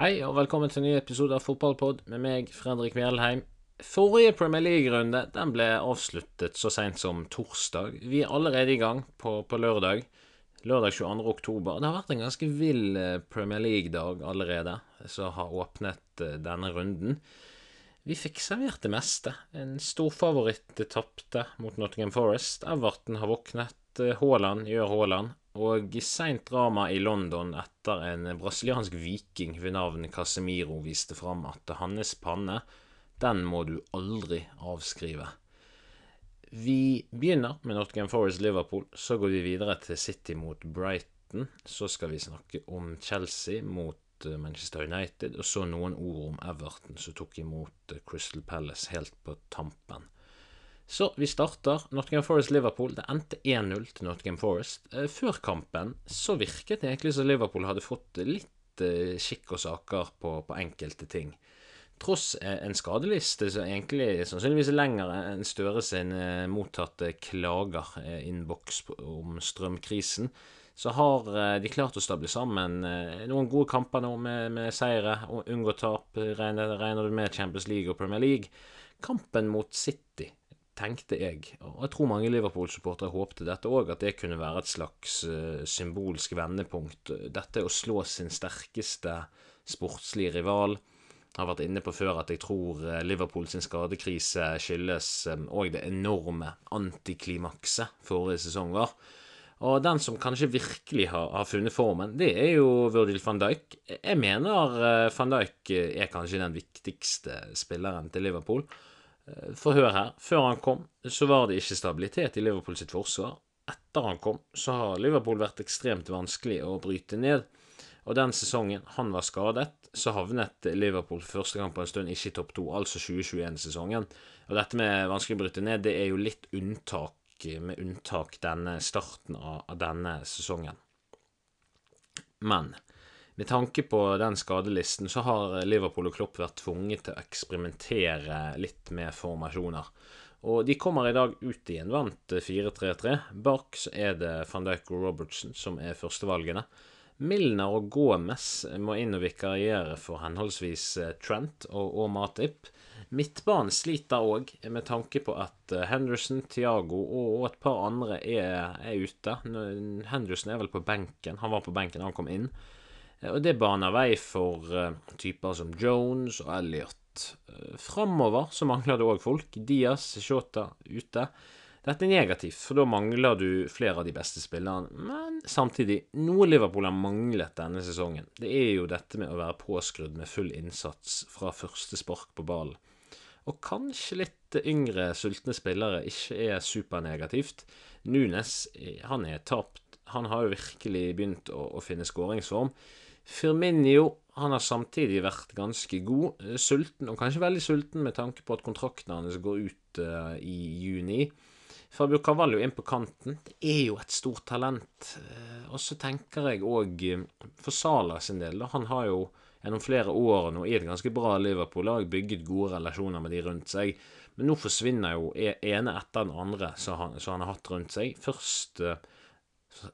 Hei og velkommen til en ny episode av Fotballpod med meg, Fredrik Mjelheim. Forrige Premier League-runde den ble avsluttet så seint som torsdag. Vi er allerede i gang på, på lørdag. Lørdag 22. oktober. Det har vært en ganske vill eh, Premier League-dag allerede, som har åpnet eh, denne runden. Vi fikk servert det meste. En storfavoritt tapte mot Nottingham Forest. Everton har våknet. Eh, Haaland gjør Haaland. Og seint drama i London etter en brasiliansk viking ved navn Casemiro viste fram at hans panne, den må du aldri avskrive. Vi begynner med Nottingham Forest Liverpool. Så går vi videre til City mot Brighton. Så skal vi snakke om Chelsea mot eh, Manchester United, og så noen ord om Everton, som tok imot eh, Crystal Palace helt på tampen. Så vi starter. Nottingham Forest-Liverpool. Det endte 1-0 til Nottingham Forest. Eh, før kampen så virket det egentlig som Liverpool hadde fått litt eh, skikk og saker på, på enkelte ting. Tross eh, en skadeliste som egentlig sannsynligvis er lenger enn Støre sin mottatte klager innboks om strømkrisen, så har de klart å stable sammen noen gode kamper nå med, med seire og unngå tap. Regner, regner du med Champions League og Premier League? Kampen mot City tenkte jeg, og jeg tror mange Liverpool-supportere håpte dette òg, at det kunne være et slags uh, symbolsk vendepunkt. Dette å slå sin sterkeste sportslige rival. Jeg har vært inne på før at jeg tror uh, Liverpool sin skadekrise skyldes òg um, det enorme antiklimakset forrige sesong var. Og den som kanskje virkelig har, har, funnet formen, det er jo Virgil van Dijk. Jeg mener van Dijk er kanskje den viktigste spilleren til Liverpool. Eh, for hør her. Før han kom, så var det ikke stabilitet i Liverpool sitt forsvar. Etter han kom, så har Liverpool vært ekstremt vanskelig å bryte ned. Og den sesongen han var skadet, så havnet Liverpool første gang på en stund ikke i topp to, altså 2021-sesongen. Og dette med vanskelig å bryte ned, det er jo litt unntak, med unntak denne starten av denne sesongen. Men med tanke på den skadelisten så har Liverpool og Klopp vært tvunget til å eksperimentere litt med formasjoner. Og de kommer i dag ut i en vant 4-3-3. Bak så er det van Dijk og Robertson som er førstevalgene. Milner og Gomez må inn og vikariere for henholdsvis eh, Trent og, og Matip. Midtbanen sliter òg, med tanke på at eh, Henderson, Tiago og, et par andre er, er ute. Henderson er vel på benken. Han var på benken da han kom inn. Eh, og det baner vei for uh, typer som Jones og Elliot. Uh, Framover så mangler det òg folk. Diaz, Shota ute. Dette er negativt, for da mangler du flere av de beste spillerne. Men samtidig, noe Liverpool har manglet denne sesongen, det er jo dette med å være påskrudd med full innsats fra første spark på ballen. Og kanskje litt yngre, sultne spillere ikke er supernegativt. Nunes, han er tapt. Han har jo virkelig begynt å, å finne skåringsform. Firminio han har samtidig vært ganske god. Eh, sulten, og kanskje veldig sulten med tanke på at kontrakten hans går ut uh, i juni. Fabio Cavallo inn på kanten. Det er jo et stort talent. Uh, og så tenker jeg òg for Sala sin del. Han har jo gjennom flere år nå i et ganske bra Liverpool-lag bygget gode relasjoner med de rundt seg. Men nå forsvinner jo e-, ene etter den andre som han, han, har hatt rundt seg. Først uh,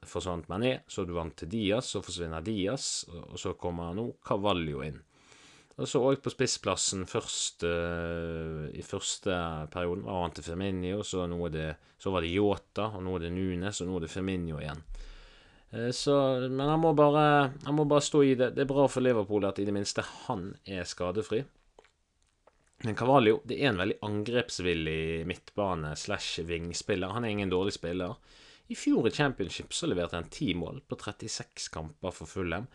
forsvant Mané, så du vant til Diaz, så forsvinner Diaz, og så kommer nå Cavallo inn. Og så òg på spissplassen første, i første perioden var han til Firminio, så, det, så var det Yota, og nå er det Nunes, og nå er det Firminio igjen. Uh, så, men han må, bare, han må bare stå i det. Det er bra for Liverpool at i det minste han er skadefri. Men Cavallo er en veldig angrepsvillig midtbane slash vingspiller. Han er ingen dårlig spiller. I fjor i Championship så leverte han ti mål på 36 kamper for Fulham.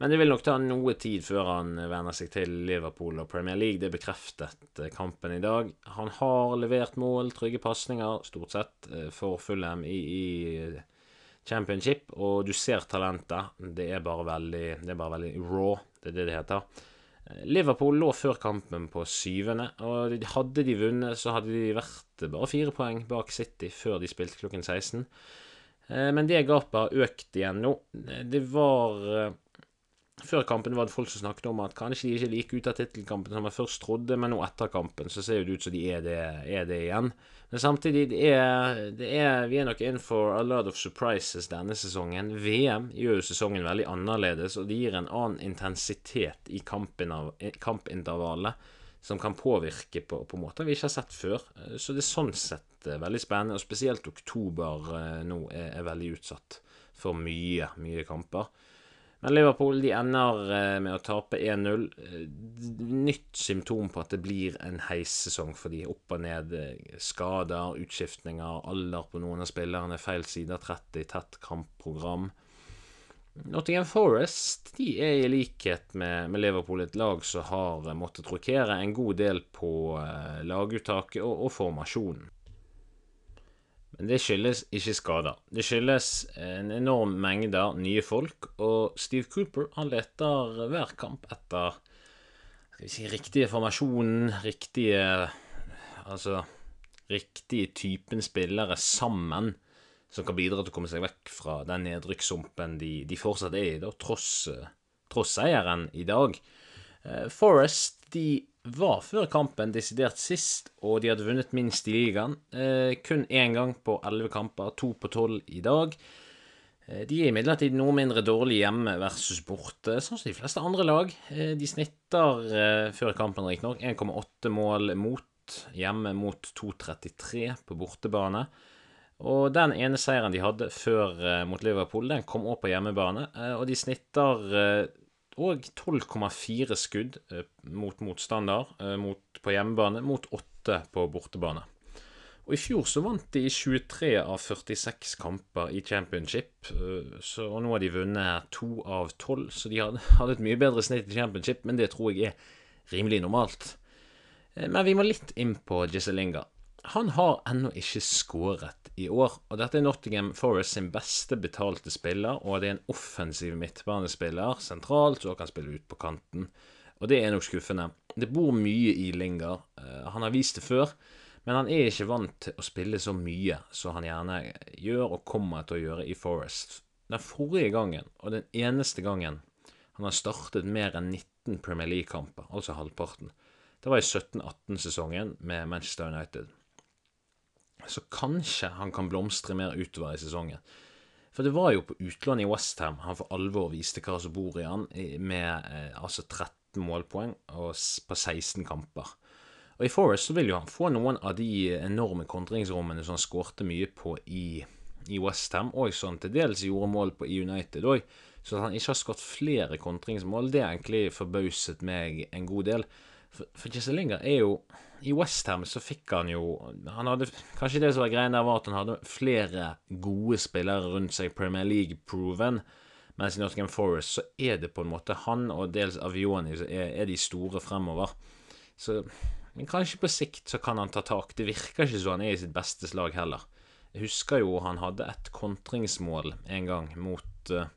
Men det vil nok ta noe tid før han venner seg til Liverpool og Premier League. Det bekreftet eh, kampen i dag. Han har levert mål, trygge pasninger, stort sett, eh, for Fulham i, i, Championship. Og du ser talentet. Det er bare veldig, det er bare veldig raw. Det er det det heter. Liverpool lå før kampen på syvende, og hadde de vunnet, så hadde de vært bare fire poeng bak City før de spilte klokken 16. Eh, men det gapet har økt igjen nå. Det var eh, før kampen var det folk som snakket om at kanskje de ikke er like ute av tittelkampen som jeg først trodde, men nå etter kampen så ser det ut som de er det, er det igjen. Men samtidig, det er, det er, vi er nok in for a lot of surprises denne sesongen. VM gjør jo sesongen veldig annerledes, og det gir en annen intensitet i kampintervallet som kan påvirke på, på måter vi ikke har sett før. Så det er sånn sett eh, veldig spennende, og spesielt oktober eh, nå er, er veldig utsatt for mye, mye kamper. Men Liverpool de ender eh, med å tape 1-0. Nytt symptom på at det blir en heissesong for de Opp og ned. Skader, utskiftninger, alder på noen av spillerne, feil side av 30, tett kampprogram. Nottingham Forest de er i likhet med, med, Liverpool et lag som har måttet rokere en god del på uh, laguttaket og, og, formasjonen. Men det skyldes ikke skader. Det skyldes en enorm mengde nye folk, og Steve Cooper han leter hver kamp etter skal vi si, riktige formasjonen, riktige Altså riktige typen spillere sammen som kan bidra til å komme seg vekk fra den nedrykkssumpen de, de, fortsatt er i, da, tross, eh, tross seieren i dag. Eh, Forest de var før kampen desidert sist, og de hadde vunnet minst i ligaen. Eh, kun én gang på elleve kamper, to på tolv i dag. De er imidlertid noe mindre dårlig hjemme versus borte, sånn som de fleste andre lag. De snitter før kampen riktignok 1,8 mål mot hjemme mot 2,33 på bortebane. Og den ene seieren de hadde før uh, mot Liverpool, den kom òg på hjemmebane. Uh, og de snitter òg uh, 12,4 skudd mot motstander mot, på hjemmebane, mot 8 på bortebane. Og I fjor så vant de i 23 av 46 kamper i championship. Så, og nå har de vunnet 2 av tolv, så de hadde, et mye bedre snitt i championship, men det tror jeg er rimelig normalt. Men vi må litt inn på Gisselinga. Han har ennå ikke skåret i år, og dette er Nottingham Forest sin beste betalte spiller, og det er en offensiv midtbanespiller sentralt, og kan spille ut på kanten. Og det er nok skuffende. Det bor mye i Lingard. Uh, han har vist det før, men han er ikke vant til å spille så mye som han gjerne gjør og kommer til å gjøre i Forest. Den forrige gangen, og den eneste gangen, han har startet mer enn 19 Premier League-kamper, altså halvparten, det var i 17-18-sesongen med Manchester United så kanskje han kan blomstre mer utover i sesongen. For det var jo på utlån i Westham han for alvor viste hva som bor i han, med eh, altså 13 målpoeng og på 16 kamper. Og I Forest så vil jo han få noen av de enorme kontringsrommene som han skårte mye på i, i Westham, og som til dels gjorde mål på i United òg. Så at han ikke har skåret flere kontringsmål, det har egentlig forbauset meg en god del. For, for Jesse Linger er jo I Westham så fikk han jo han hadde, Kanskje det som var greia der, var at han hadde flere gode spillere rundt seg, Premier League-proven. Mens i Nottingham Forest så er det på en måte han og dels Avioni er, er, de store fremover. Så Men kanskje på sikt så kan han ta tak. Det virker ikke som han er i sitt beste slag heller. Jeg husker jo han hadde et kontringsmål en gang mot uh,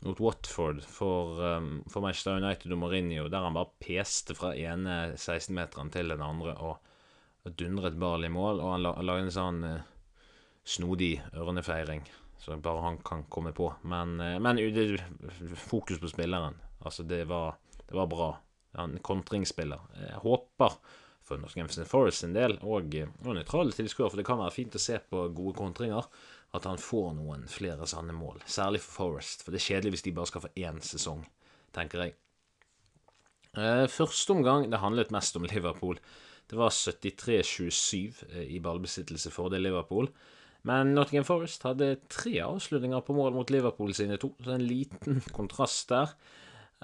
mot Watford for, um, for, Manchester United og Mourinho, der han bare peste fra ene 16-meteren til den andre og, og dundret ball i mål. Og han la, lagde en sånn uh, snodig ørnefeiring som bare han kan komme på. Men, uh, men det, fokus på spilleren. Altså, det var, det var bra. Han kontringsspiller. Jeg håper for Norsk Games Forest sin del, og, og nøytrale tilskuere, for det kan være fint å se på gode kontringer at han får noen flere sanne mål. Særlig for Forest, for det er kjedelig hvis de bare skal få én sesong, tenker jeg. Eh, første omgang det handlet mest om Liverpool. Det var 73-27 eh, i ballbesittelse for det Liverpool. Men Nottingham Forest hadde tre avslutninger på mål mot Liverpool sine to, så en liten kontrast der.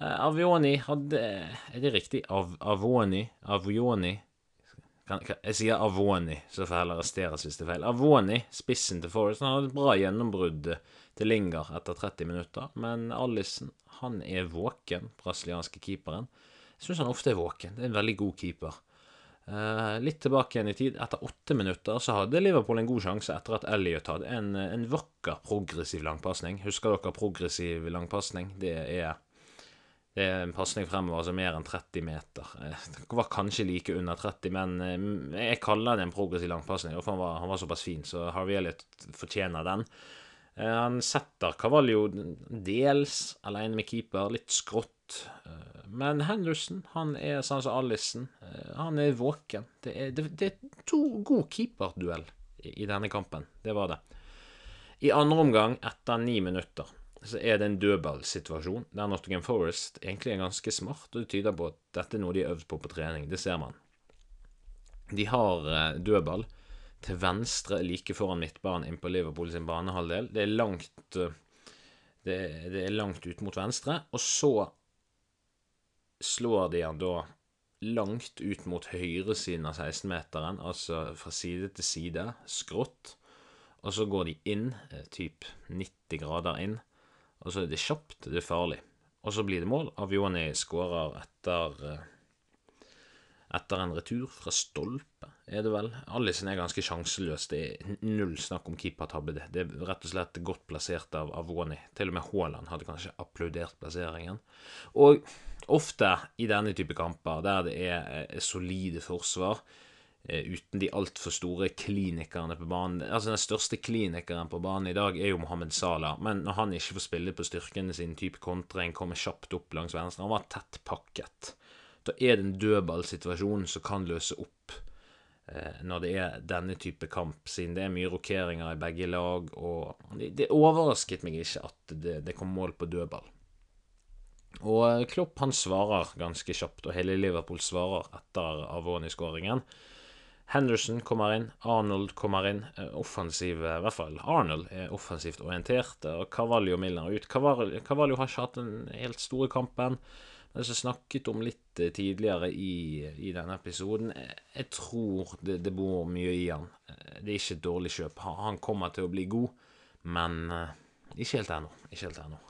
Eh, Avioni hadde Er det riktig? Av, Avoni? Avioni? Kan, kan, Jeg sier Avoni, så får jeg heller arresteres hvis det er feil. Avoni, spissen til Forest, han har et bra gjennombrudd til Linger etter 30 minutter. Men Allison, han er våken, brasilianske keeperen. Jeg syns han ofte er våken. Det er en veldig god keeper. Uh, litt tilbake igjen i tid. Etter åtte minutter så hadde Liverpool en god sjanse etter at Elliot hadde en, en vakker progressiv langpasning. Husker dere progressiv langpasning? Det er det er en pasning fremover altså mer enn 30 meter. Eh, det var kanskje like under 30, men eh, jeg kaller det en progressiv langpasning. Han var, han var såpass fin, så Harvey Elliot fortjener den. Eh, han setter Cavallo dels alene med keeper, litt skrått. Eh, men Henderson han er sånn som Alison. Han er våken. Det er, det, det er to god keeperduell i, i denne kampen. Det var det. I andre omgang, etter ni minutter, så er det en dødballsituasjon der Nottingham Forest egentlig er ganske smart, og det tyder på at dette er noe de har øvd på på trening. Det ser man. De har eh, dødball til venstre like foran midtbanen inn på Liverpool sin banehalvdel. Det er langt eh, det, det er langt ut mot venstre, og så slår de han da langt ut mot høyresiden av 16-meteren, altså fra side til side, skrått. Og så går de inn, eh, typ 90 grader inn. Og så er det kjapt, det er farlig. Og så blir det mål. Avioni skårer etter eh, etter en retur fra stolpe, er det vel. Allison er ganske sjanseløs. Det er null snakk om keepertabbe. Det. er rett og slett godt plassert av Avoni. Til og med Haaland hadde kanskje applaudert plasseringen. Og ofte i denne type kamper, der det er, er solide forsvar, Eh, uten de altfor store klinikerne på banen. Altså Den største klinikeren på banen i dag er jo Mohammed Salah, men når han ikke får spille på styrkene sine, type kontring, kommer kjapt opp langs venstre Han var tett pakket. Da er det en dødballsituasjon som kan løse opp eh, når det er denne type kamp, siden det er mye rokeringer i begge lag. og Det, det overrasket meg ikke at det, det kom mål på dødball. Og eh, Klopp han svarer ganske kjapt, og hele Liverpool svarer etter Avoni-skåringen. Henderson kommer inn, Arnold kommer inn. Eh, offensiv, i hvert fall Arnold er offensivt orientert. Og Carvalho Milner ut. Carvalho, har ikke hatt den helt store kampen. Men det er snakket om litt eh, tidligere i, i denne episoden. Jeg tror det, det, bor mye i han. Eh, det er ikke et dårlig kjøp. Han kommer til å bli god, men ikke helt ennå. Ikke helt ennå.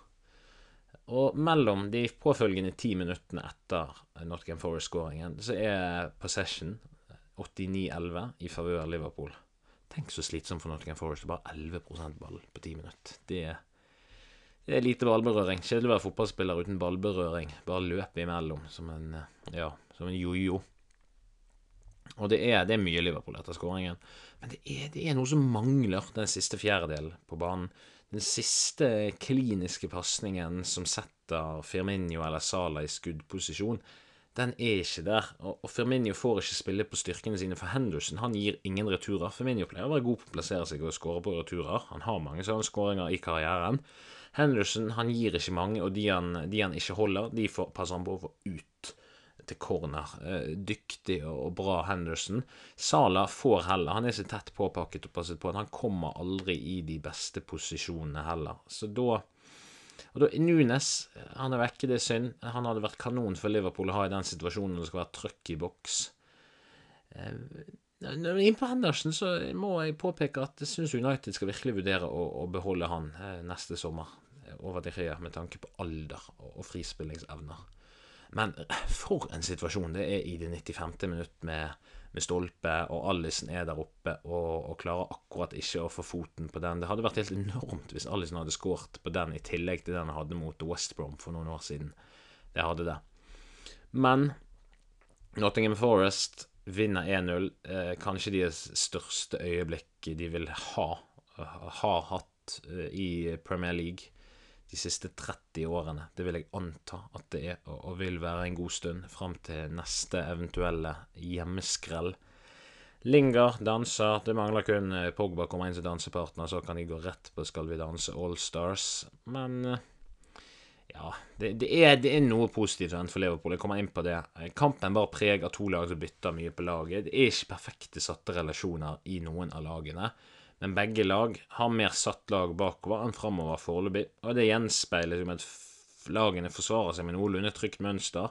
Og mellom de påfølgende ti minuttene etter Nottingham Forest-skåringen, så er possession 89-11 i favør Liverpool. Tenk så slitsomt for Nottingham Forest. Bare 11% ball på ti minutter. Det er, det er lite ballberøring. Kjedelig å være fotballspiller uten ballberøring. Bare løpe imellom som en ja, som en jojo. Og det er, det er, mye Liverpool etter skåringen. Men det er, det er, noe som mangler den siste fjerdedelen på banen. Den siste kliniske pasningen som setter Firminio eller Sala i skuddposisjon den er ikke der. Og, Firminio får ikke spille på styrkene sine, for Henderson han gir ingen returer. Firminio pleier å være god på å plassere seg og skåre på returer. Han har mange sånne skåringer i karrieren. Henderson han gir ikke mange, og de han, de han ikke holder, de får, passer han på å få ut til corner. Eh, dyktig og bra Henderson. Sala får heller. Han er så tett påpakket og passet på at han kommer aldri i de beste posisjonene heller. Så da og da, Nunes han er vekke, det er synd. Han hadde vært kanon for Liverpool å ha i den situasjonen når det skal være trøkk i boks. Eh, Inn på Henderson så må jeg påpeke at jeg syns United skal virkelig vurdere å, å beholde han eh, neste sommer eh, over de Gea med tanke på alder og, frispillingsevner. Men for en situasjon det er i det 95. minutt med med stolpe, og Alison er der oppe og, og, klarer akkurat ikke å få foten på den. Det hadde vært helt enormt hvis Alison hadde skåret på den i tillegg til den han hadde mot West Brom for noen år siden. Det hadde det. Men Nottingham Forest vinner 1-0. Eh, kanskje deres største øyeblikk de vil ha, har hatt eh, i Premier League de siste 30 årene. Det vil jeg anta at det er, og vil være en god stund fram til neste eventuelle hjemmeskrell. Linger danser. Det mangler kun eh, Pogba kommer inn som dansepartner, så kan de gå rett på Skal vi danse All Stars. Men eh, ja, det, det, er, det, er, noe positivt for Liverpool. Jeg kommer inn på det. Kampen bare preg av to lag som bytter mye på laget. Det er ikke perfekte satte relasjoner i noen av lagene men begge lag har mer satt lag bakover enn framover foreløpig, og det gjenspeiles jo med at lagene forsvarer seg med noenlunde trygt mønster,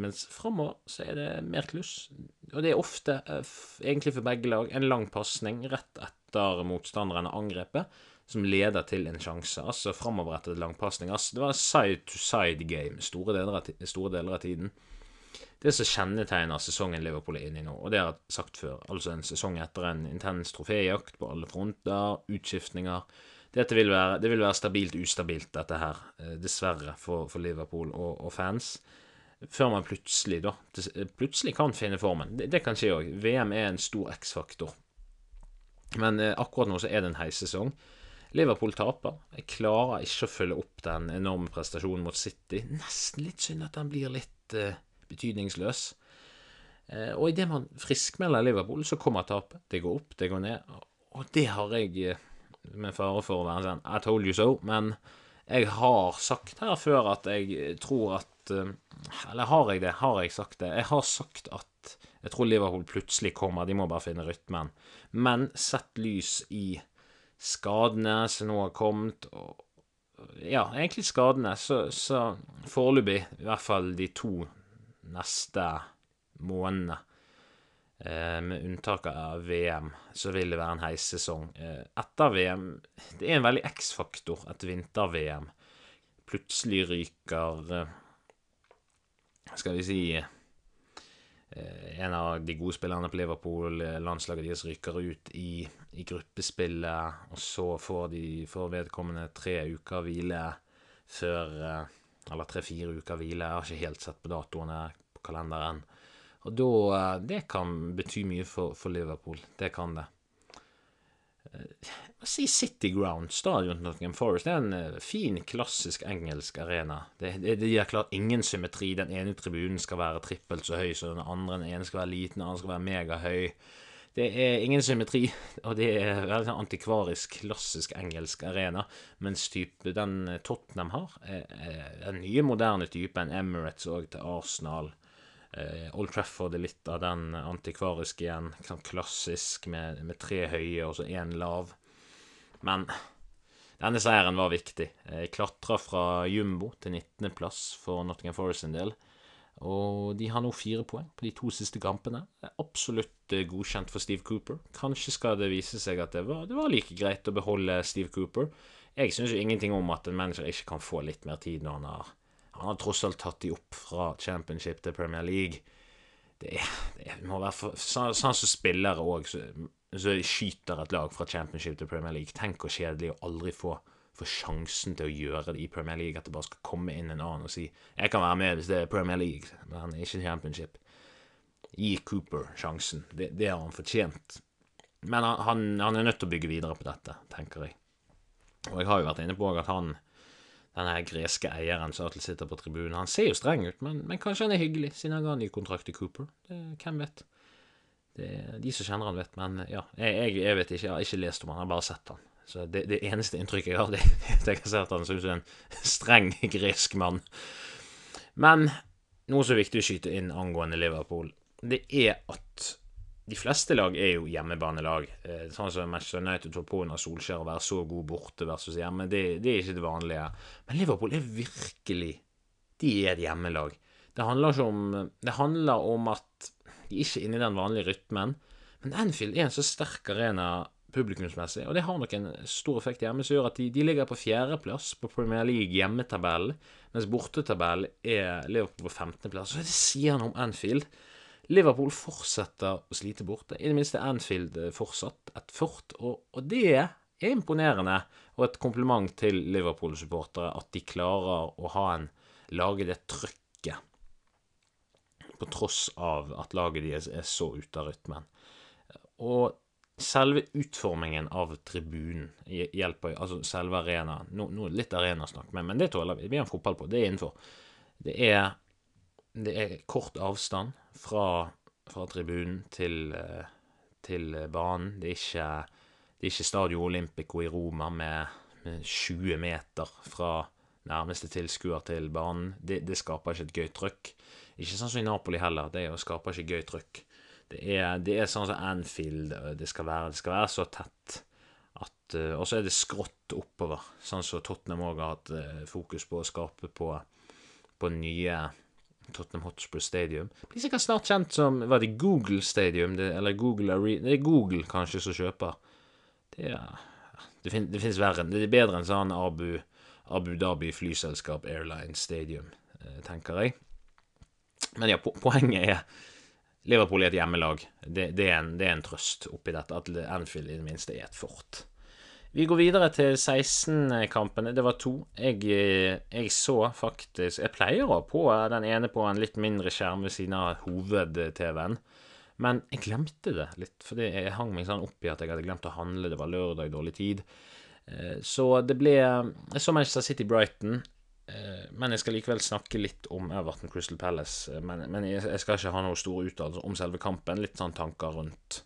mens framover så er det mer kluss. Og det er ofte, eh, egentlig for begge lag, en lang pasning rett etter motstanderen har angrepet, som leder til en sjanse. Altså framoverrettet en lang pasning. Altså, det var side to side game store deler av, store deler av tiden det som kjennetegner sesongen Liverpool er inne i nå, og det har jeg sagt før, altså en sesong etter en intens troféjakt på alle fronter, utskiftninger Dette vil være, det vil være stabilt ustabilt, dette her, eh, dessverre, for, for Liverpool og, og, fans. Før man plutselig, da, plutselig kan finne formen. Det, det kan skje òg. VM er en stor X-faktor. Men eh, akkurat nå så er det en heissesong. Liverpool taper. Jeg klarer ikke å følge opp den enorme prestasjonen mot City. Nesten litt synd at den blir litt uh, betydningsløs. Uh, og idet man friskmelder Liverpool, så kommer tapet. Det går opp, det går ned. Og det har jeg, med fare for å være sånn I told you so, men jeg har sagt her før at jeg tror at Eller har jeg det? Har jeg sagt det? Jeg har sagt at jeg tror Liverpool plutselig kommer, de må bare finne rytmen. Men sett lys i skadene som nå har kommet, og ja, egentlig skadene, så, så foreløpig, i hvert fall de to neste månedene, eh, med unntak av VM, så vil det være en heissesong. Eh, etter VM Det er en veldig X-faktor at vinter-VM. Plutselig ryker eh, Skal vi si en av de gode spillerne på Liverpool, landslaget deres, ryker ut i, i gruppespillet, og så får de får vedkommende tre uker hvile før Eller tre-fire uker hvile. Jeg har ikke helt sett på datoene kalenderen. Og da Det kan bety mye for, for Liverpool. Det kan det. Jeg si City Ground, stadion til Nottingham Forest. Det er en fin, klassisk engelsk arena. Det, det, det gir klart ingen symmetri. Den ene tribunen skal være trippelt så høy som den andre. Den ene skal være liten, den andre skal være megahøy. Det er ingen symmetri, og det er veldig sånn antikvarisk, klassisk engelsk arena. Mens type den Tottenham har, er, er den nye, moderne typen Emirates og til Arsenal. Uh, Old Trafford er litt av den antikvariske igjen. Sånn klassisk med, med tre høye og så én lav. Men denne seieren var viktig. Jeg klatra fra jumbo til 19.-plass for Nottingham Forest en del. Og de har nå fire poeng på de to siste kampene. Er absolutt godkjent for Steve Cooper. Kanskje skal det vise seg at det var, det var like greit å beholde Steve Cooper. Jeg syns jo ingenting om at en manager ikke kan få litt mer tid når han har Han har tross alt tatt de opp fra championship til Premier League. Det, det må være for, Sånn som så spillere òg, så, så skyter et lag fra championship til Premier League. Tenk hvor kjedelig å aldri få få sjansen til å gjøre det i Premier League. At det bare skal komme inn en annen og si 'Jeg kan være med hvis det er Premier League', men ikke Championship. Gi Cooper sjansen. Det, det har han fortjent. Men han, han, er nødt til å bygge videre på dette, tenker jeg. Og jeg har jo vært inne på at han denne greske eieren som alltid sitter på tribunen, han ser jo streng ut, men, men kanskje han er hyggelig, siden han ga ny kontrakt til Cooper. Det, hvem vet? Det, de som kjenner han, vet. Men ja, jeg, jeg, vet ikke. Jeg har ikke lest om han, jeg har bare sett han. Så det, det, eneste inntrykket jeg har, det er at jeg har sett han ser ut som en streng gresk mann. Men noe som er viktig å skyte inn angående Liverpool, det er at de fleste lag er jo hjemmebanelag. Eh, sånn som Manchester United tok på under Solskjær å være så god borte versus hjemme. Det, det, er ikke det vanlige. Men Liverpool er virkelig De er et hjemmelag. Det handler, ikke om, det handler om at de ikke er inne i den vanlige rytmen. Men Anfield er en så sterk arena publikumsmessig, og det har nok en stor effekt hjemme, som gjør at de, de ligger på fjerdeplass på Premier League hjemmetabellen, mens bortetabellen er Liverpool på femtendeplass. Så det sier noe om Anfield. Liverpool fortsetter å slite borte. I det minste Anfield fortsatt et fort, og, og det er imponerende, og et kompliment til Liverpool-supportere at de klarer å ha en lage det trøkket på tross av at laget deres er så ute av rytmen. Og selve utformingen av tribunen hjelper Altså selve arenaen. Nå, nå litt arenasnakk, men, men det tåler vi. Vi har en fotball på. Det er innenfor. Det er, det er kort avstand fra, fra tribunen til, til, banen. Det er ikke, det er ikke Stadio Olympico i Roma med, med 20 meter fra nærmeste tilskuer til banen. Det, det, skaper ikke et gøy trøkk. Ikke sånn som i Napoli heller. Det skaper ikke gøy trøkk. Det er, det er sånn som Anfield det skal være. Det skal være så tett uh, Og så er det skrått oppover, sånn som Tottenham òg har hatt fokus på å skape på, på nye Tottenham Hotspur Stadium. Blir sikkert snart kjent som Var det Google Stadium? Det, eller Google Arena Det er Google kanskje som kjøper. Det, er, det, fin, det finnes verre. Det er bedre enn sånn Abu, Abu Dhabi flyselskap Airline Stadium, uh, tenker jeg. Men ja, po poenget er Liverpool er et hjemmelag. Det, det, er en, det, er en, trøst oppi dette, at Anfield i det minste er et fort. Vi går videre til 16-kampene. Det var to. Jeg, jeg, så faktisk Jeg pleier å på den ene på en litt mindre skjerm ved siden av hoved-TV-en. Men jeg glemte det litt, fordi jeg hang meg sånn opp i at jeg hadde glemt å handle. Det var lørdag, dårlig tid. Eh, så det ble Jeg så Manchester City Brighton. Eh, men jeg skal likevel snakke litt om Everton Crystal Palace. Eh, men, men jeg skal ikke ha noen store uttalelser om selve kampen. Litt sånn tanker rundt.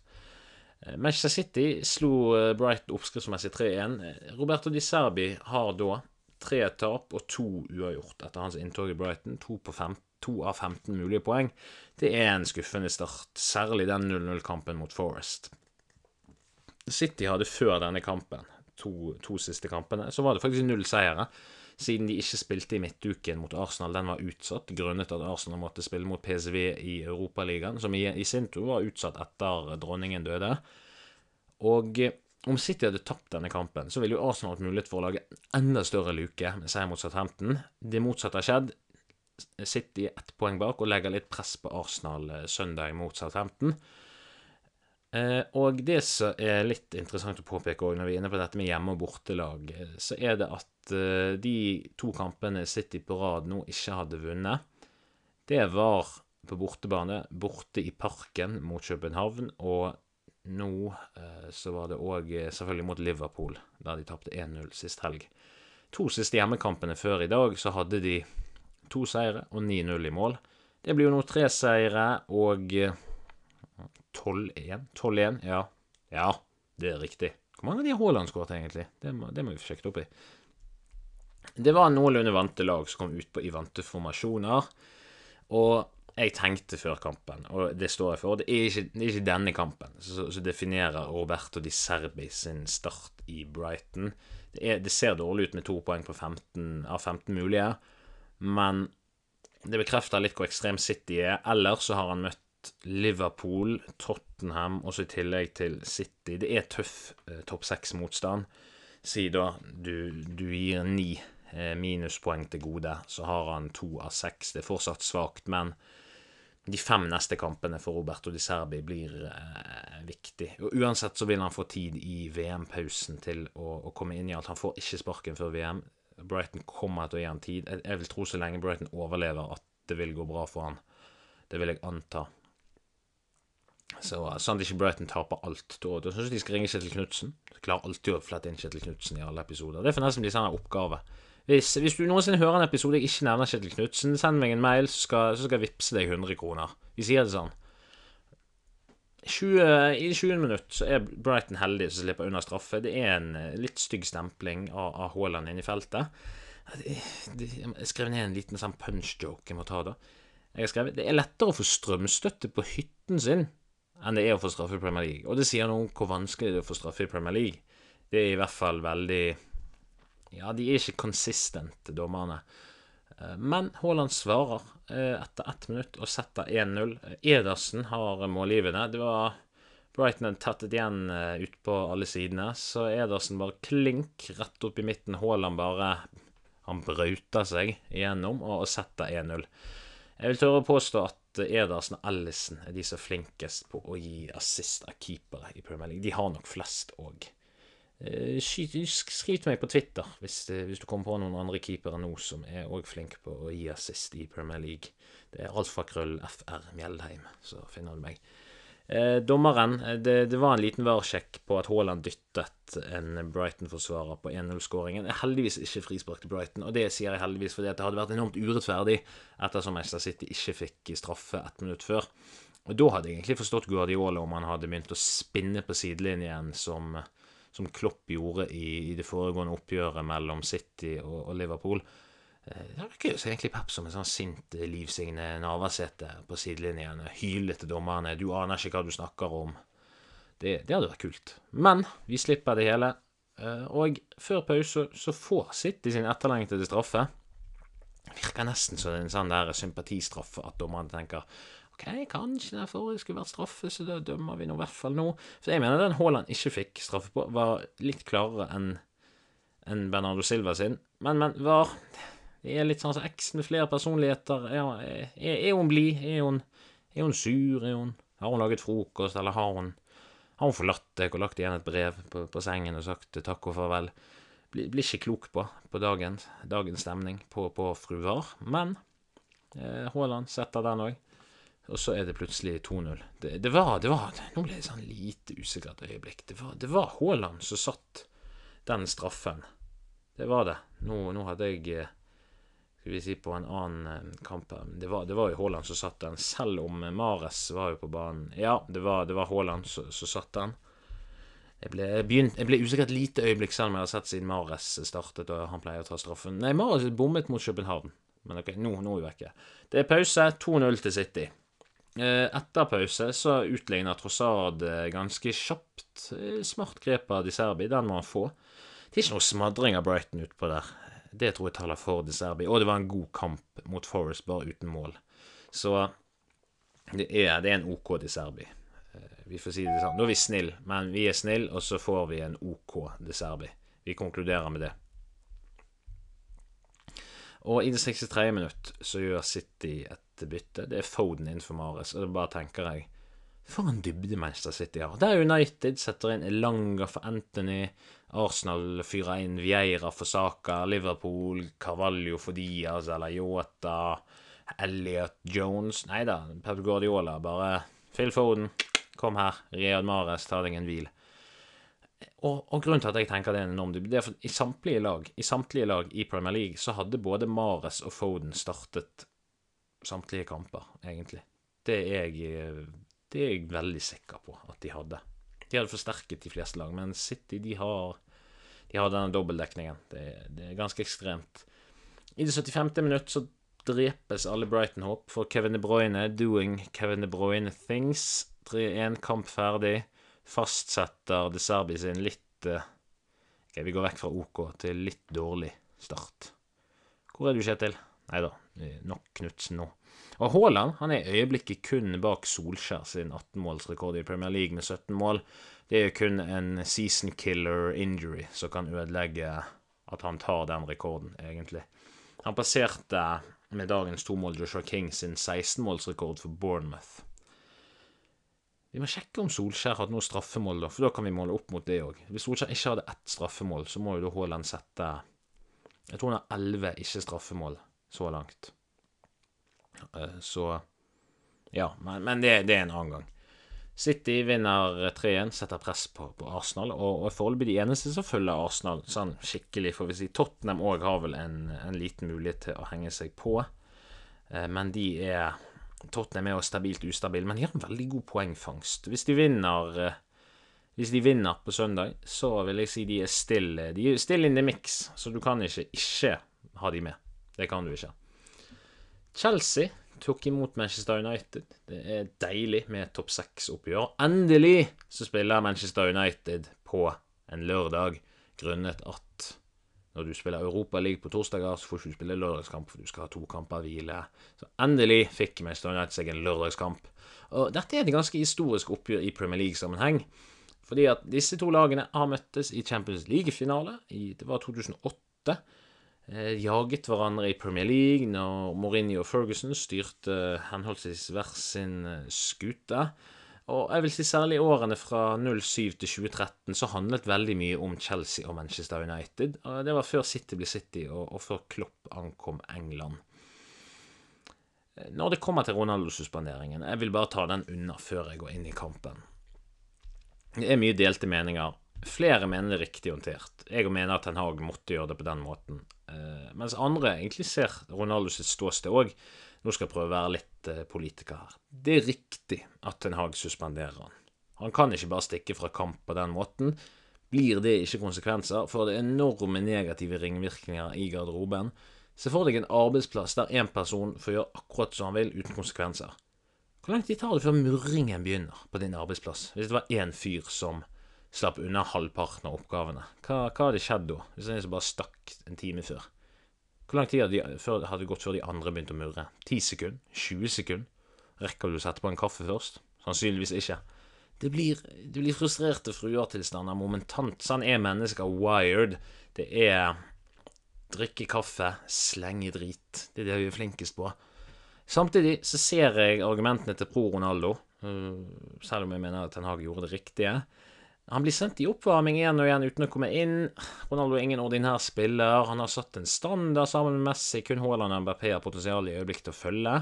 Manchester City slo Bright oppskriftsmessig 3-1. Roberto Di Serbi har da tre tap og to uavgjort etter hans inntog i Brighton. To, fem, to av 15 mulige poeng. Det er en skuffende start, særlig den 0-0-kampen mot Forest. City hadde før denne kampen, to, to siste kampene, så var det faktisk null seire siden de ikke spilte i midtuken mot Arsenal. Den var utsatt grunnet at Arsenal måtte spille mot PSV i Europaligaen, som i, i sin tur var utsatt etter dronningen døde. Og eh, om City hadde tapt denne kampen, så ville jo Arsenal hatt mulighet for å lage enda større luke med seier mot Southampton. Det motsatte har skjedd. City ett poeng bak og legger litt press på Arsenal eh, søndag mot Southampton. Eh, og det som er litt interessant å påpeke òg, når vi er inne på dette med hjemme- og bortelag, eh, så er det at eh, de to kampene City på rad nå ikke hadde vunnet, det var på bortebane, borte i Parken mot København, og nå så var det òg selvfølgelig mot Liverpool, der de tapte 1-0 sist helg. To siste hjemmekampene før i dag så hadde de to seire og 9-0 i mål. Det blir jo nå tre seire og 12-1? 12-1, ja. Ja, det er riktig. Hvor mange av de har Haaland skåret, egentlig? Det må, det må vi sjekke opp i. Det var noenlunde vante lag som kom ut på i vante formasjoner. Og jeg tenkte før kampen, og det står jeg for, det er ikke, det er ikke denne kampen som definerer Roberto Di Serbi sin start i Brighton. Det, er, det, ser dårlig ut med to poeng på 15, av 15 mulige, men det bekrefter litt hvor ekstrem City er. Ellers så har han møtt Liverpool, Tottenham og så i tillegg til City. Det er tøff eh, topp seks-motstand. Si da du, du gir ni eh, minuspoeng til gode, så har han to av seks. Det er fortsatt svakt, men de fem neste kampene for Roberto Di Serbi blir eh, viktig. Og Uansett så vil han få tid i VM-pausen til å, å, komme inn i alt. Han får ikke sparken før VM. Brighton kommer til å gi han tid. Jeg, jeg vil tro så lenge Brighton overlever, at det vil gå bra for han. Det vil jeg anta. Så sånn at ikke Brighton taper alt. Da, da syns jeg de skal ringe Kjetil Knutsen. Klarer alltid å flette inn Kjetil Knutsen i alle episoder. Det får nesten bli sånn oppgave. Hvis, hvis, du noensinne hører en episode jeg ikke nevner Kjetil Knutsen, send meg en mail, så skal, så skal jeg vippse deg 100 kroner. Vi sier det sånn. 20, I 20 minutter så er Brighton heldig som slipper unna straffe. Det er en eh, litt stygg stempling av, av Haaland inne i feltet. Jeg skrev ned en liten sånn punch-joke jeg må ta, da. Jeg har skrevet det er lettere å få strømstøtte på hytten sin enn det er å få straffe i Premier League. Og det sier noe om hvor vanskelig det er å få straffe i Premier League. Det er i hvert fall veldig Ja, de er ikke konsistente, dommerne. Eh, men Haaland svarer eh, etter ett minutt og setter 1-0. Edersen har målgivende. Det var Brighton hadde tettet igjen eh, ut på alle sidene, så Edersen bare klink rett opp i midten. Haaland bare Han brauter seg igjennom og setter 1-0. Jeg vil tørre å påstå at Edersen og Ellison er de som er flinkest på å gi assist av keepere i Premier League. De har nok flest òg. Eh, skriv til meg på Twitter hvis, eh, hvis, du kommer på noen andre keepere nå som er òg flinke på å gi assist i Premier League. Det er alfakrøll FR Mjeldheim, så finner du meg. Eh, dommeren eh, det, det, var en liten varsjekk på at Haaland dyttet en Brighton-forsvarer på 1-0-skåringen. Heldigvis ikke frispark til Brighton, og det sier jeg heldigvis fordi det hadde vært enormt urettferdig ettersom Manchester City ikke fikk straffe ett minutt før. Og Da hadde jeg egentlig forstått Guardiola om han hadde begynt å spinne på sidelinjen som, som Klopp gjorde i, i, det foregående oppgjøret mellom City og, og Liverpool. Eh, det virker jo egentlig Pep som en sånn sint eh, Liv Signe Navarsete på sidelinjen. Hyler til dommerne. 'Du aner ikke hva du snakker om'. Det, det, hadde vært kult. Men vi slipper det hele. Eh, og før pause så får City sin etterlengtede straffe. Virker nesten som en sånn der sympatistraffe at dommerne tenker OK, kanskje den forrige skulle vært straffe, så da dømmer vi nå i hvert fall nå. For jeg mener den Haaland ikke fikk straffe på, var litt klarere enn enn Bernardo Silva sin. Men, men var det er litt sånn som X med flere personligheter. Er, er, er hun blid? Er er hun sur? Hun, har hun laget frokost, eller har hun, har hun forlatt deg og lagt igjen et brev på, på sengen og sagt takk og farvel? Blir, bli ikke klok på, på dagens, dagens stemning på, på fru Var. Men eh, Haaland setter den òg. Og så er det plutselig 2-0. Det, det, var, det var Nå ble det sånn lite usikkert øyeblikk. Det var, det var Haaland som satt den straffen. Det var det. Nå, nå hadde jeg eh, Skal vi si på en annen eh, kamp Det var, det var jo Haaland som satt den, selv om Mares var jo på banen. Ja, det var, det var Haaland som, satt den. Jeg ble, begynt, jeg ble usikker et lite øyeblikk, selv om jeg har sett siden Mares startet og han pleier å ta straffen. Nei, Mares bommet mot København. Men ok, nå, nå er vi vekke. Det er pause. 2-0 til City. Etter pause så utligner Trossard ganske kjapt. Smart grep av Di Serbi, den må han få. Det er ikke noe smadring av Brighton utpå der. Det tror jeg taler for De Serbi. Og det var en god kamp mot Forest, bare uten mål. Så det er, det er en OK De Serbi. Vi får si det sånn. Nå er vi snille, men vi er snille, og så får vi en OK De Serbi. Vi konkluderer med det. Og i det 63. minutt så gjør City et bytte. Det er Foden innenfor Mares, og da bare tenker jeg For en dybde Manchester City har. Der United setter inn Elanga for Anthony. Arsenal fyrer inn Vieira for Saka. Liverpool Carvalho for Diaz eller Yota. Elliot Jones Nei da, Pep Guardiola bare Phil Foden, kom her. Riyad Mares, ta deg en hvil. Og, og, grunnen til at jeg tenker det er en enorm dybde, er for i samtlige lag i samtlige lag i Premier League så hadde både Mares og Foden startet samtlige kamper, egentlig. Det er jeg det er jeg veldig sikker på at de hadde. De hadde forsterket de fleste lag, men City de har, de har denne dobbeltdekningen. Det, det, er ganske ekstremt. I det 75. minutt så drepes alle Brighton-håp for Kevin De Bruyne doing Kevin De Bruyne things. 3-1, kamp ferdig. Fastsetter De Serbi sin litt uh, Ok, vi går vekk fra OK til litt dårlig start. Hvor er du, Kjetil? Nei da, nok Knutsen nå. Og Haaland han er i øyeblikket kun bak Solskjær sin 18-målsrekord i Premier League med 17 mål. Det er kun en season killer injury som kan ødelegge at han tar den rekorden, egentlig. Han passerte med dagens tomål Joshua King sin 16-målsrekord for Bournemouth. Vi må sjekke om Solskjær hadde noe straffemål, da, for da kan vi måle opp mot det òg. Hvis Solskjær ikke hadde ett straffemål, så må jo da Haaland sette Jeg tror han har elleve ikke-straffemål så langt. Eh, så Ja, men, men det, det, er en annen gang. City vinner 3-1, setter press på, på Arsenal, og, og foreløpig de eneste som følger Arsenal sånn skikkelig. For vi si Tottenham òg har vel en, en, liten mulighet til å henge seg på, eh, men de er Tottenham er jo stabilt ustabil, men de har en veldig god poengfangst. Hvis de vinner eh, hvis de vinner på søndag, så vil jeg si de er still, de er still in the mix, så du kan ikke ikke ha de med. Det kan du ikke. Chelsea tok imot Manchester United. Det er deilig med topp seks-oppgjør. Endelig så spiller Manchester United på en lørdag, grunnet at når du spiller Europa League på torsdager, så får du ikke spille lørdagskamp, for du skal ha to kamper hvile. Så endelig fikk Manchester United seg en lørdagskamp. Og dette er et ganske historisk oppgjør i Premier League-sammenheng. Fordi at disse to lagene har møttes i Champions League-finale. Det var 2008. Eh, jaget hverandre i Premier League når Mourinho og Ferguson styrte henholdsvis hver sin eh, skute. Og jeg vil si særlig i årene fra 07 til 2013 så handlet veldig mye om Chelsea og Manchester United. Det var før City ble City, og, og før Klopp ankom England. Eh, når det kommer til Ronaldo-suspenderingen, jeg vil bare ta den unna før jeg går inn i kampen. Det er mye delte meninger. Flere mener det er riktig håndtert. Jeg mener at Ten Hag måtte gjøre det på den måten. Uh, mens andre egentlig ser Ronaldo sitt ståsted òg. Nå skal jeg prøve å være litt uh, politiker her. Det er riktig at Ten Hag suspenderer han. Han kan ikke bare stikke fra kamp på den måten. Blir det ikke konsekvenser, får det enorme negative ringvirkninger i garderoben. Se for deg en arbeidsplass der én person får gjøre akkurat som han vil, uten konsekvenser. Hvor lang tid tar det før murringen begynner på din arbeidsplass? Hvis det var én fyr som slapp unna halvparten av oppgavene. Hva, hva hadde skjedd da, hvis en bare stakk en time før? Hvor lang tid hadde, de, før, hadde det gått før de andre begynte å murre? 10 sekunder? 20 sekunder? Rekker du å sette på en kaffe først? Sannsynligvis ikke. Det blir, det blir frustrerte fruer-tilstander momentant. Sånn er mennesker wired. Det er drikke kaffe, slenge drit. Det er det vi er flinkest på. Samtidig så ser jeg argumentene til pro Ronaldo, øh, selv om jeg mener at Ten Hag gjorde det riktige. Han blir sendt i oppvarming igjen og igjen uten å komme inn. Ronaldo er ingen ordinær spiller. Han har satt en standard sammen med Messi. Kun Haaland og MBP har potensial i øyeblikket til å følge.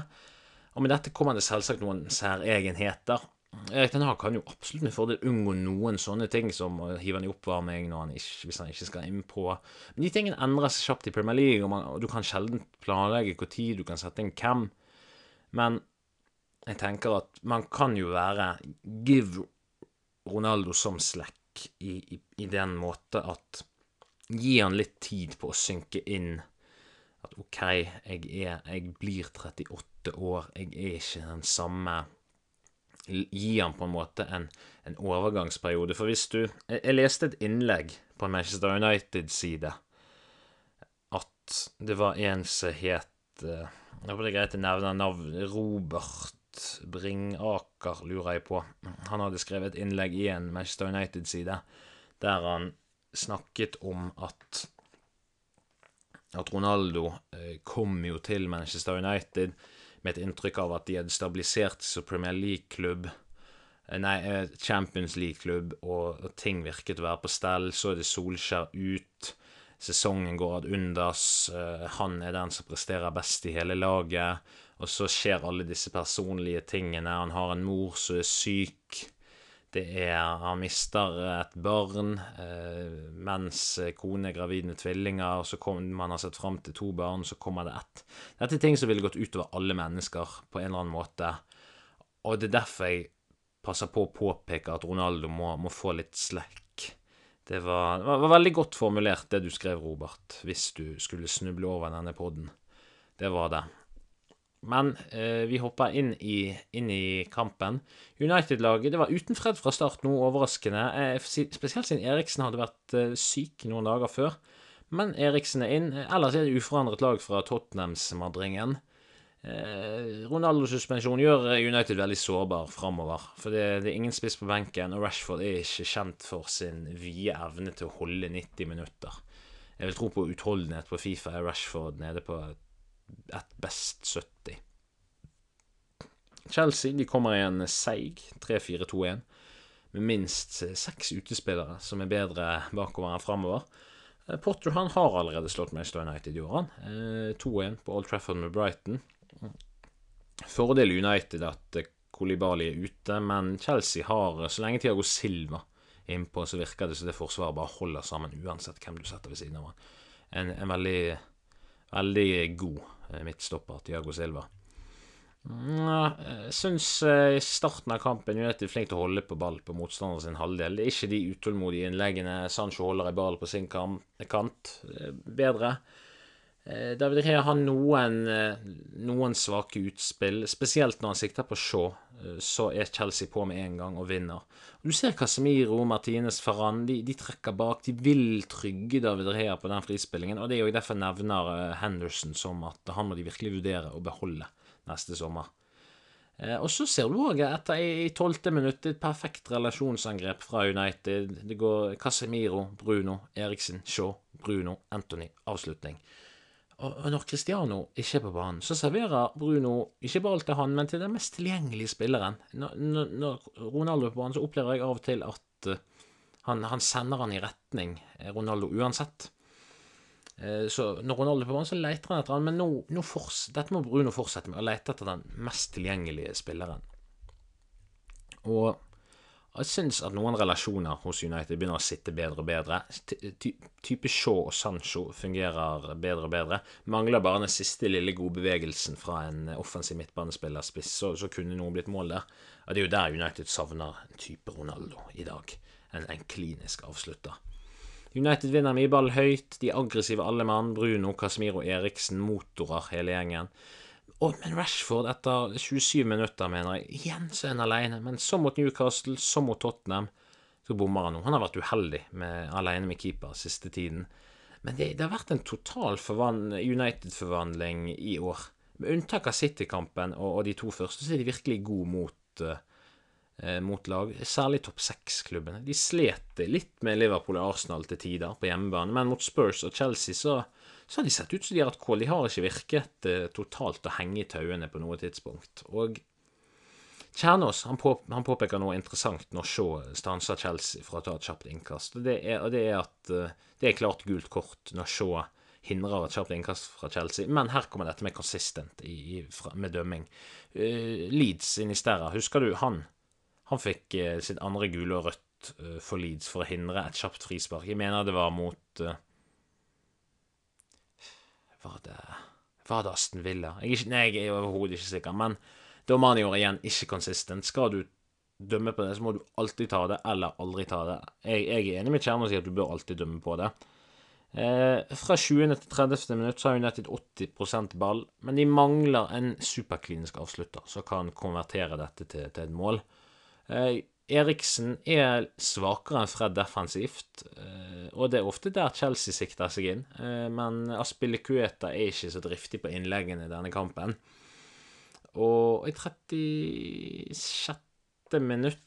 Og med dette kommer det selvsagt noen særegenheter. Erik Den Haag kan jo absolutt med fordel unngå noen sånne ting som å hive han i oppvarming han ikke, hvis han ikke skal inn på. Men de tingene endrer seg kjapt i Premier League, og, man, og du kan sjelden planlegge hvor tid du kan sette inn hvem. Men jeg tenker at man kan jo være Give Ronaldo som slack i, i, i den måte at Gi han litt tid på å synke inn at OK, jeg er Jeg blir 38 år, jeg er ikke den samme gi han på en måte en, en overgangsperiode. For hvis du jeg, jeg, leste et innlegg på Manchester United-side at det var en som het uh, Det er greit å nevne navn Robert Bringaker, lurer jeg på. Han hadde skrevet et innlegg i en Manchester United-side der han snakket om at at Ronaldo eh, kom jo til Manchester United med et inntrykk av at de hadde stabilisert seg som Premier League-klubb. Eh, nei, eh, Champions League-klubb, og, ting virket å være på stell. Så er det Solskjær ut. Sesongen går ad undas. Han er den som presterer best i hele laget. Og så skjer alle disse personlige tingene. Han har en mor som er syk. Det er Han mister et barn eh, mens kone er gravid med tvillinger, og så kommer man har sett fram til to barn, så kommer det ett. Dette er ting som ville gått utover alle mennesker på en eller annen måte. Og det er derfor jeg passer på å påpeke at Ronaldo må, må få litt slack. Det var, det var, veldig godt formulert, det du skrev, Robert, hvis du skulle snuble over denne poden. Det var det. Men eh, vi hoppa inn inn i kampen. United-laget det var uten Fred fra start, noe overraskende. Eh, spesielt siden Eriksen hadde vært eh, syk noen dager før. Men Eriksen er inn. Ellers er det uforandret lag fra Tottenham-smadringen. Eh, Ronaldo-suspensjon gjør United veldig sårbar framover. For det, det, er ingen spiss på benken, og Rashford er ikke kjent for sin vide evne til å holde 90 minutter. Jeg vil tro på utholdenhet på Fifa er Rashford nede på et best 70. Chelsea de kommer i en seig 3-4-2-1 med minst seks utespillere som er bedre bakover enn framover. Eh, Potter han har allerede slått Manchester United i år, 2-1 eh, på Old Trafford med Brighton. Fordel United at Kolibali er ute, men Chelsea har, så lenge Tiago Silva innpå, så virker det som det forsvaret bare holder sammen uansett hvem du setter ved siden av han. En, en veldig, veldig god midtstopper, Tiago Silva. Jeg syns eh, i starten av kampen United er flink til å holde på ball på motstanderen sin halvdel. Det er ikke de utålmodige innleggene Sancho holder i ball på sin kant. Bedre. Eh, David Rea har noen, noen svake utspill, spesielt når han sikter på Shaw. Så er Chelsea på med en gang og vinner. Du ser Casemiro, Martinez, Ferran. De, de, trekker bak. De vil trygge David Rea på den frispillingen. Og det er jo derfor jeg nevner eh, Henderson som at han må de virkelig vurdere å beholde neste sommer. Eh, og så ser du òg etter i tolvte minutt et perfekt relasjonsangrep fra United. Det går Casemiro, Bruno, Eriksen, Shaw, Bruno, Anthony. Avslutning. Og når Cristiano ikke er på banen, så serverer Bruno ikke ball til han, men til den mest tilgjengelige spilleren. Når, når Ronaldo er på banen, så opplever jeg av og til at uh, han, han, sender han i retning eh, Ronaldo uansett. Uh, så når Ronaldo er på banen, så leter han etter han, men nå, nå forts, dette må Bruno fortsette med, å lete etter den mest tilgjengelige spilleren. Og jeg syns at noen relasjoner hos United begynner å sitte bedre og bedre. Ty type Shaw og Sancho fungerer bedre og bedre. Mangler bare den siste lille gode bevegelsen fra en offensiv midtbanespillerspiss, så, så kunne noe blitt mål der. Og Det er jo der United savner en type Ronaldo i dag. En, en klinisk avslutter. United vinner mye ball høyt. De aggressive alle mann. Bruno, Casemiro, Eriksen, motorer hele gjengen. Og, men Rashford, etter 27 minutter, mener jeg, igjen så er han alene. Men så mot Newcastle, så mot Tottenham, så bommer han nå. Han har vært uheldig med, alene med keeper siste tiden. Men det, det har vært en total United-forvandling i år. Med unntak av City-kampen og, og, de to første, så er de virkelig gode mot, uh, mot lag. Særlig topp seks-klubbene. De slet litt med Liverpool og Arsenal til tider på hjemmebane, men mot Spurs og Chelsea så så har de sett ut som de har hatt kål. De har ikke virket eh, totalt å henge i tauene på noe tidspunkt. Og Kjernås han, på, han, påpeker noe interessant når Shaw stanser Chelsea fra å ta et kjapt innkast. Og det er, og det er at eh, det er klart gult kort når Shaw hindrer et kjapt innkast fra Chelsea. Men her kommer dette med consistent i, i, fra, med dømming. Uh, Leeds Inisterra, husker du han? Han fikk eh, sitt andre gule og rødt uh, for Leeds for å hindre et kjapt frispark. Jeg mener det var mot eh, Var det Var det Aston Villa? Jeg er, ikke, nei, jeg er overhodet ikke sikker. Men dommerne gjorde igjen ikke konsistent. Skal du dømme på det, så må du alltid ta det, eller aldri ta det. Jeg, jeg er enig med Kjernen og sier at du bør alltid dømme på det. Eh, fra 20. til 30. minutt så har United 80% ball, men de mangler en superklinisk avslutter som kan konvertere dette til, til et mål. Eh, Eriksen er svakere enn Fred defensivt, eh, og det er ofte der Chelsea sikter seg inn. Eh, men Aspilicueta er ikke så driftig på innleggene i denne kampen. Og i 36 minutt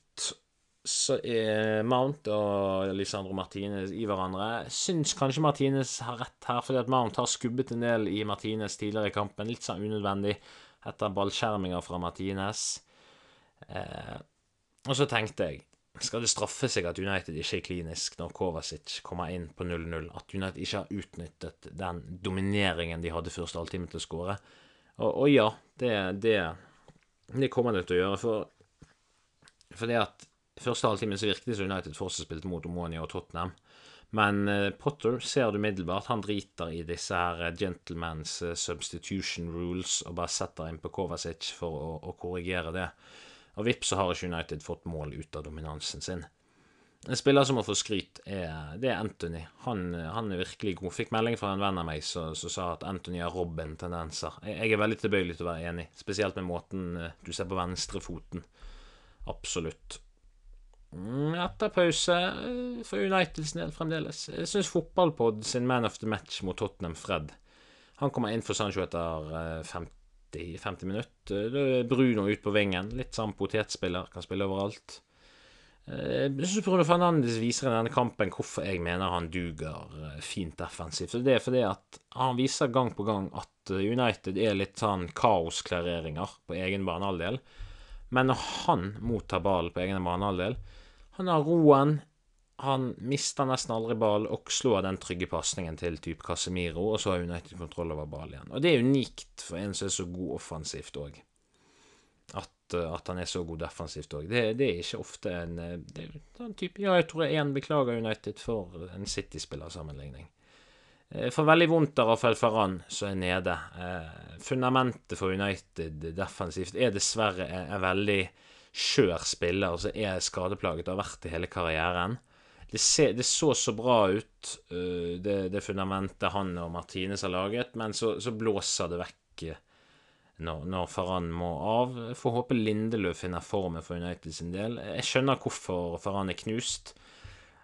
så er Mount og Lisandro Martinez i hverandre. Syns kanskje Martinez har rett her, fordi at Mount har skubbet en del i Martinez tidligere i kampen. Litt sånn unødvendig etter ballskjerminger fra Martinez. Eh, og så tenkte jeg skal det straffe seg at United ikke er klinisk når Kovacic kommer inn på 0-0? At United ikke har utnyttet den domineringen de hadde første halvtime til å skåre? Og, og, ja, det, det, det kommer det til å gjøre. For det at første halvtime så virket det som United fortsatt spilte mot Omonia og Tottenham. Men uh, Potter ser du umiddelbart. Han driter i disse her uh, gentleman's uh, substitution rules og bare setter inn på Kovacic for å, å korrigere det. Og vips så har ikke United fått mål ut av dominansen sin. En spiller som må få skryt, er, det er Anthony. Han, han, er virkelig god. Fikk melding fra en venn av meg som sa at Anthony har Robin-tendenser. Jeg, er veldig tilbøyelig til å være enig, spesielt med måten du ser på venstrefoten. Absolutt. Mm, etter pause eh, for Uniteds del fremdeles. Jeg syns fotballpod sin man of the match mot Tottenham, Fred Han kommer inn for Sancho etter 50, 50 minutter. Er Bruno ut på vingen. Litt sånn potetspiller, kan spille overalt. Eh, jeg syns Bruno Fernandes viser i denne kampen hvorfor jeg mener han duger eh, fint defensivt. Det er fordi at han viser gang på gang at United er litt sånn kaosklareringer på egen banehalvdel. Men når han mottar ballen på egen banehalvdel Han har roen. Han mister nesten aldri ball og av den trygge pasningen til type Casemiro, og så har United kontroll over ball igjen. Og det er unikt for en som er så god offensivt òg. At, eh, at, han er så god defensivt òg. Det, det, er ikke ofte en, eh, det er en type Ja, jeg tror jeg én beklager United for en City-spillersammenligning. For veldig vondt av Rafael Ferran som er nede. Eh, fundamentet for United defensivt er dessverre en veldig skjør spiller som er skadeplaget og har vært i hele karrieren. Det, ser, det, så så bra ut, uh, det, det, fundamentet han og Martines har laget, men så, så blåser det vekk når, når Faran må av. Får håpe Lindeløf finner formen for United sin del. Jeg skjønner hvorfor Faran er knust.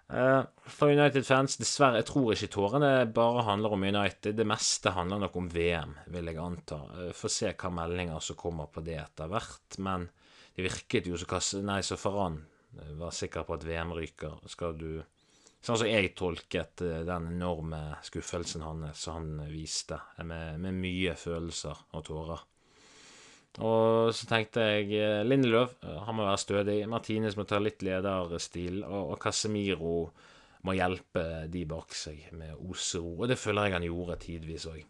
Uh, for United-fans, dessverre, jeg tror ikke tårene bare handler om United. Det meste handler nok om VM, vil jeg anta. Får se hva meldinger som kommer på det etter hvert. Men det virket jo så Nei, så Faran eh, var sikker på at VM ryker. Skal du Sånn som jeg tolket den enorme skuffelsen hans som han viste, med, med mye følelser og tårer. Og så tenkte jeg eh, Lindeløv, eh, han må være stødig. Martinez må ta litt lederstil. Og, og Casemiro må hjelpe de bak seg med osero. Og det føler jeg han gjorde tidvis òg.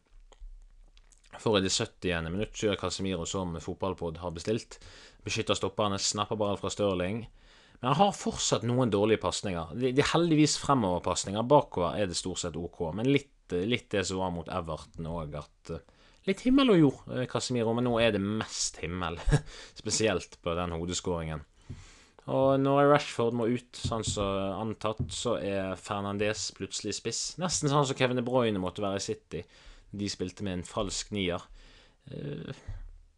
For i det 70. minutt kjører Casemiro som fotballpod har bestilt. Beskytter stopperne, snapper ball fra Stirling. Men han har fortsatt noen dårlige pasninger. De, er heldigvis fremoverpasninger. Bakover er det stort sett OK. Men litt, litt det som var mot Everton òg, at Litt himmel og jord, eh, Casemiro, men nå er det mest himmel. Spesielt på den hodeskåringen. Og når Rashford må ut, sånn som antatt, så er Fernandez plutselig spiss. Nesten sånn som Kevin De Bruyne måtte være i City. De spilte med en falsk nier. Uh,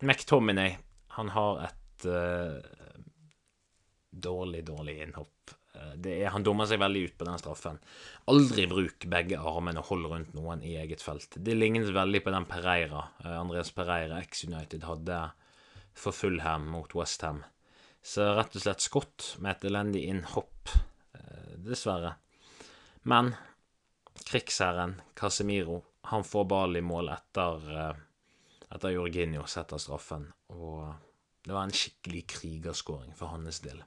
McTominay, han har et uh, dårlig, dårlig innhopp. Eh, er, han dummer seg veldig ut på den straffen. Aldri bruk begge armene og hold rundt noen i eget felt. Det lignet veldig på den Pereira, eh, Andreas Pereira, ex-United, hadde for Fulham mot Westham. Så rett og slett skott med et elendig innhopp, eh, dessverre. Men krigsherren Casemiro, han får ball i mål etter, etter Jorginho setter straffen. Og det var en skikkelig krigerskåring for hans del.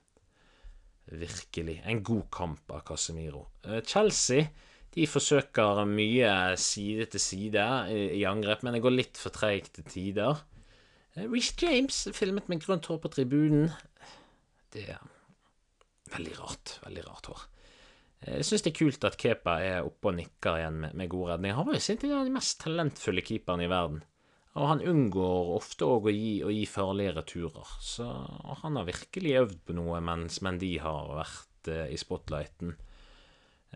Virkelig. En god kamp av Casemiro. Eh, Chelsea de forsøker mye side til side i angrep, men det går litt for treigt til tider. Rich Reece James filmet med grønt hår på tribunen. Det er veldig rart. Veldig rart hår. Jeg syns det er kult at Kepa er oppe og nikker igjen med, med god redning. Han var jo sin tid de mest talentfulle keeperne i verden. Og han unngår ofte òg å, å, gi farlige returer. Så han har virkelig øvd på noe mens Mendy har vært eh, i spotlighten.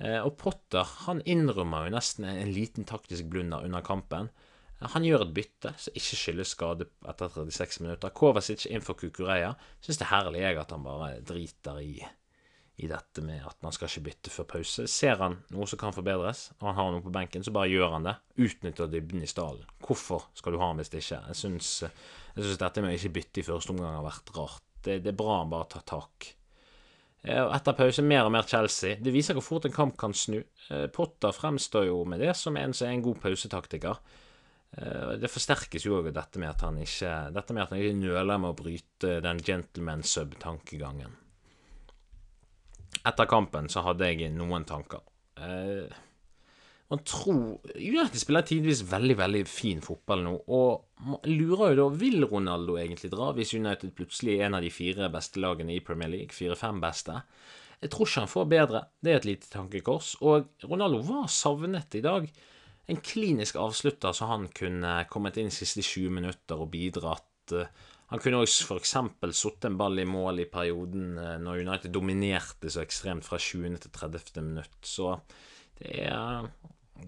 Eh, og Potter han innrømmer jo nesten en liten taktisk blunder under kampen. Han gjør et bytte som ikke skyldes skade etter 36 minutter. Kovacic inn for Kukureya. Syns det er herlig jeg at han bare driter i i dette med at man skal ikke bytte før pause. Ser han noe som kan forbedres, og han har noe på benken, så bare gjør han det. Utnytter dybden i stallen. Hvorfor skal du ha han hvis det ikke? Jeg syns, dette med å ikke bytte i første omgang har vært rart. Det, det er bra han bare tar tak. Eh, etter pause mer og mer Chelsea. Det viser hvor fort en kamp kan snu. Eh, Potter fremstår jo med det som en som er en god pausetaktiker. Eh, det forsterkes jo òg Dette med at han ikke nøler med å bryte den gentleman sub-tankegangen etter kampen så hadde jeg noen tanker. Eh, man tror United spiller tidvis veldig veldig fin fotball nå, og man lurer jo da Vil Ronaldo egentlig dra hvis United plutselig er en av de fire beste lagene i Premier League? Fire-fem beste? Jeg tror ikke han får bedre. Det er et lite tankekors. Og Ronaldo var savnet i dag. En klinisk avslutter så han kunne kommet inn de siste 20 minutter og bidratt. Han kunne også f.eks. satt en ball i mål i perioden eh, når United dominerte så ekstremt fra 20. til 30. minutt. Så det er,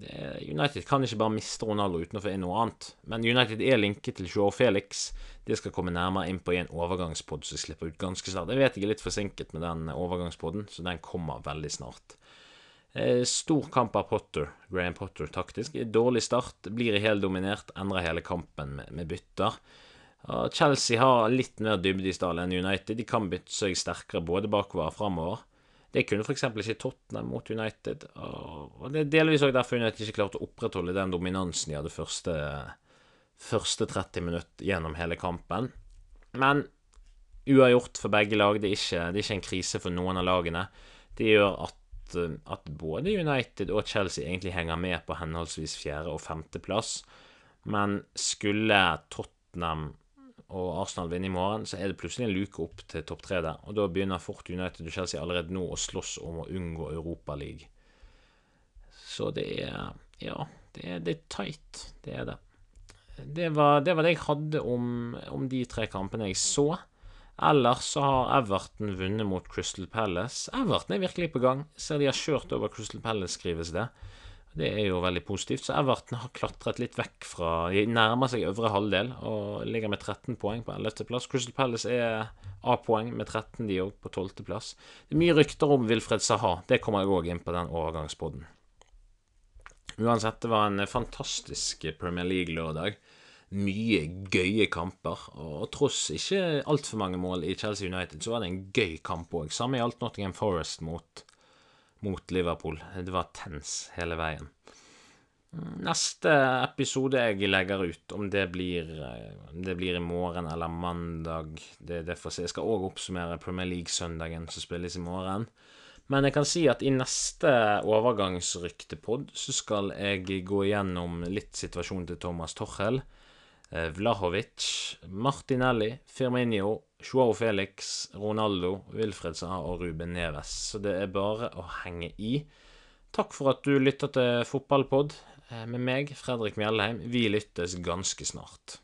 det er, United kan ikke bare miste Ronaldo uten å få inn noe annet. Men United er linket til Joe Felix. Det skal komme nærmere inn på i en overgangspod som slipper ut ganske snart. Jeg vet jeg er litt forsinket med den overgangspodden, så den kommer veldig snart. Eh, stor kamp av Potter, Graham Potter taktisk. Dårlig start, blir helt dominert, endrer hele kampen med bytter. Chelsea har litt mer dybde i stallen enn United. De kan bytte seg sterkere både bakover og framover. Det kunne f.eks. ikke Tottenham mot United. Og det er delvis òg derfor United ikke klarte å opprettholde den dominansen de hadde første, første 30 minutter gjennom hele kampen. Men uavgjort for begge lag. Det er, ikke, det er ikke en krise for noen av lagene. Det gjør at, at både United og Chelsea egentlig henger med på henholdsvis fjerde- og femteplass. Men skulle Tottenham og Arsenal vinner i morgen, så er det plutselig en luke opp til topp tre der. Og da begynner Fort United og Chelsea allerede nå å slåss om å unngå Europaliga. Så det er Ja, det er, det er tight. Det er det. Det var, det var, det jeg hadde om, om de tre kampene jeg så. Ellers så har Everton vunnet mot Crystal Palace. Everton er virkelig på gang. Ser de har kjørt over Crystal Palace, skrives det. Det er jo veldig positivt. Så Everton har klatret litt vekk fra De nærmer seg øvre halvdel og ligger med 13 poeng på 11. plass. Crystal Palace er A-poeng med 13, de òg, på 12. plass. Det er mye rykter om Wilfred Saha. Det kommer jeg òg inn på den overgangspodden. Uansett, det var en fantastisk Premier League-lørdag. Mye gøye kamper. Og tross ikke altfor mange mål i Chelsea United, så var det en gøy kamp òg. Samme gjaldt Nottingham Forest mot mot Liverpool. Det var tens hele veien. Neste episode jeg legger ut, om det blir, om det blir i morgen eller mandag Det, det får se. Jeg skal òg oppsummere Premier League-søndagen som spilles i morgen. Men jeg kan si at i neste overgangsryktepod så skal jeg gå igjennom litt situasjonen til Thomas Torhell. Eh, Vlahovic, Martinelli, Firminio, Joao Felix, Ronaldo, Wilfred Saha og Ruben Neves. Så det er bare å henge i. Takk for at du lytter til Fotballpod eh, med meg, Fredrik Mjellheim. Vi lyttes ganske snart.